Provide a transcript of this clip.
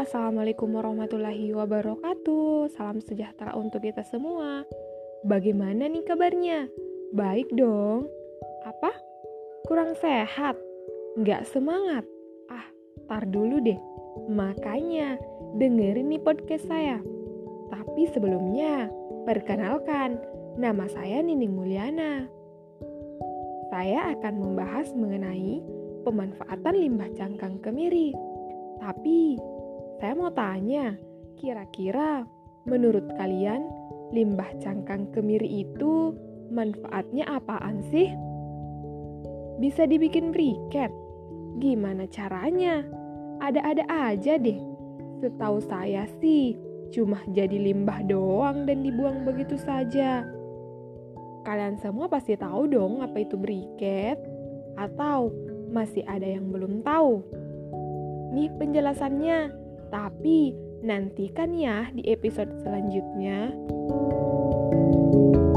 Assalamualaikum warahmatullahi wabarakatuh. Salam sejahtera untuk kita semua. Bagaimana nih kabarnya? Baik dong. Apa? Kurang sehat? Nggak semangat? Ah, tar dulu deh. Makanya, dengerin nih podcast saya. Tapi sebelumnya, perkenalkan, nama saya Nining Mulyana. Saya akan membahas mengenai pemanfaatan limbah cangkang kemiri. Tapi, saya mau tanya, kira-kira menurut kalian limbah cangkang kemiri itu manfaatnya apaan sih? Bisa dibikin briket? Gimana caranya? Ada-ada aja deh. Setahu saya sih, cuma jadi limbah doang dan dibuang begitu saja. Kalian semua pasti tahu dong apa itu briket? Atau masih ada yang belum tahu? Nih penjelasannya, tapi nantikan ya di episode selanjutnya. thank you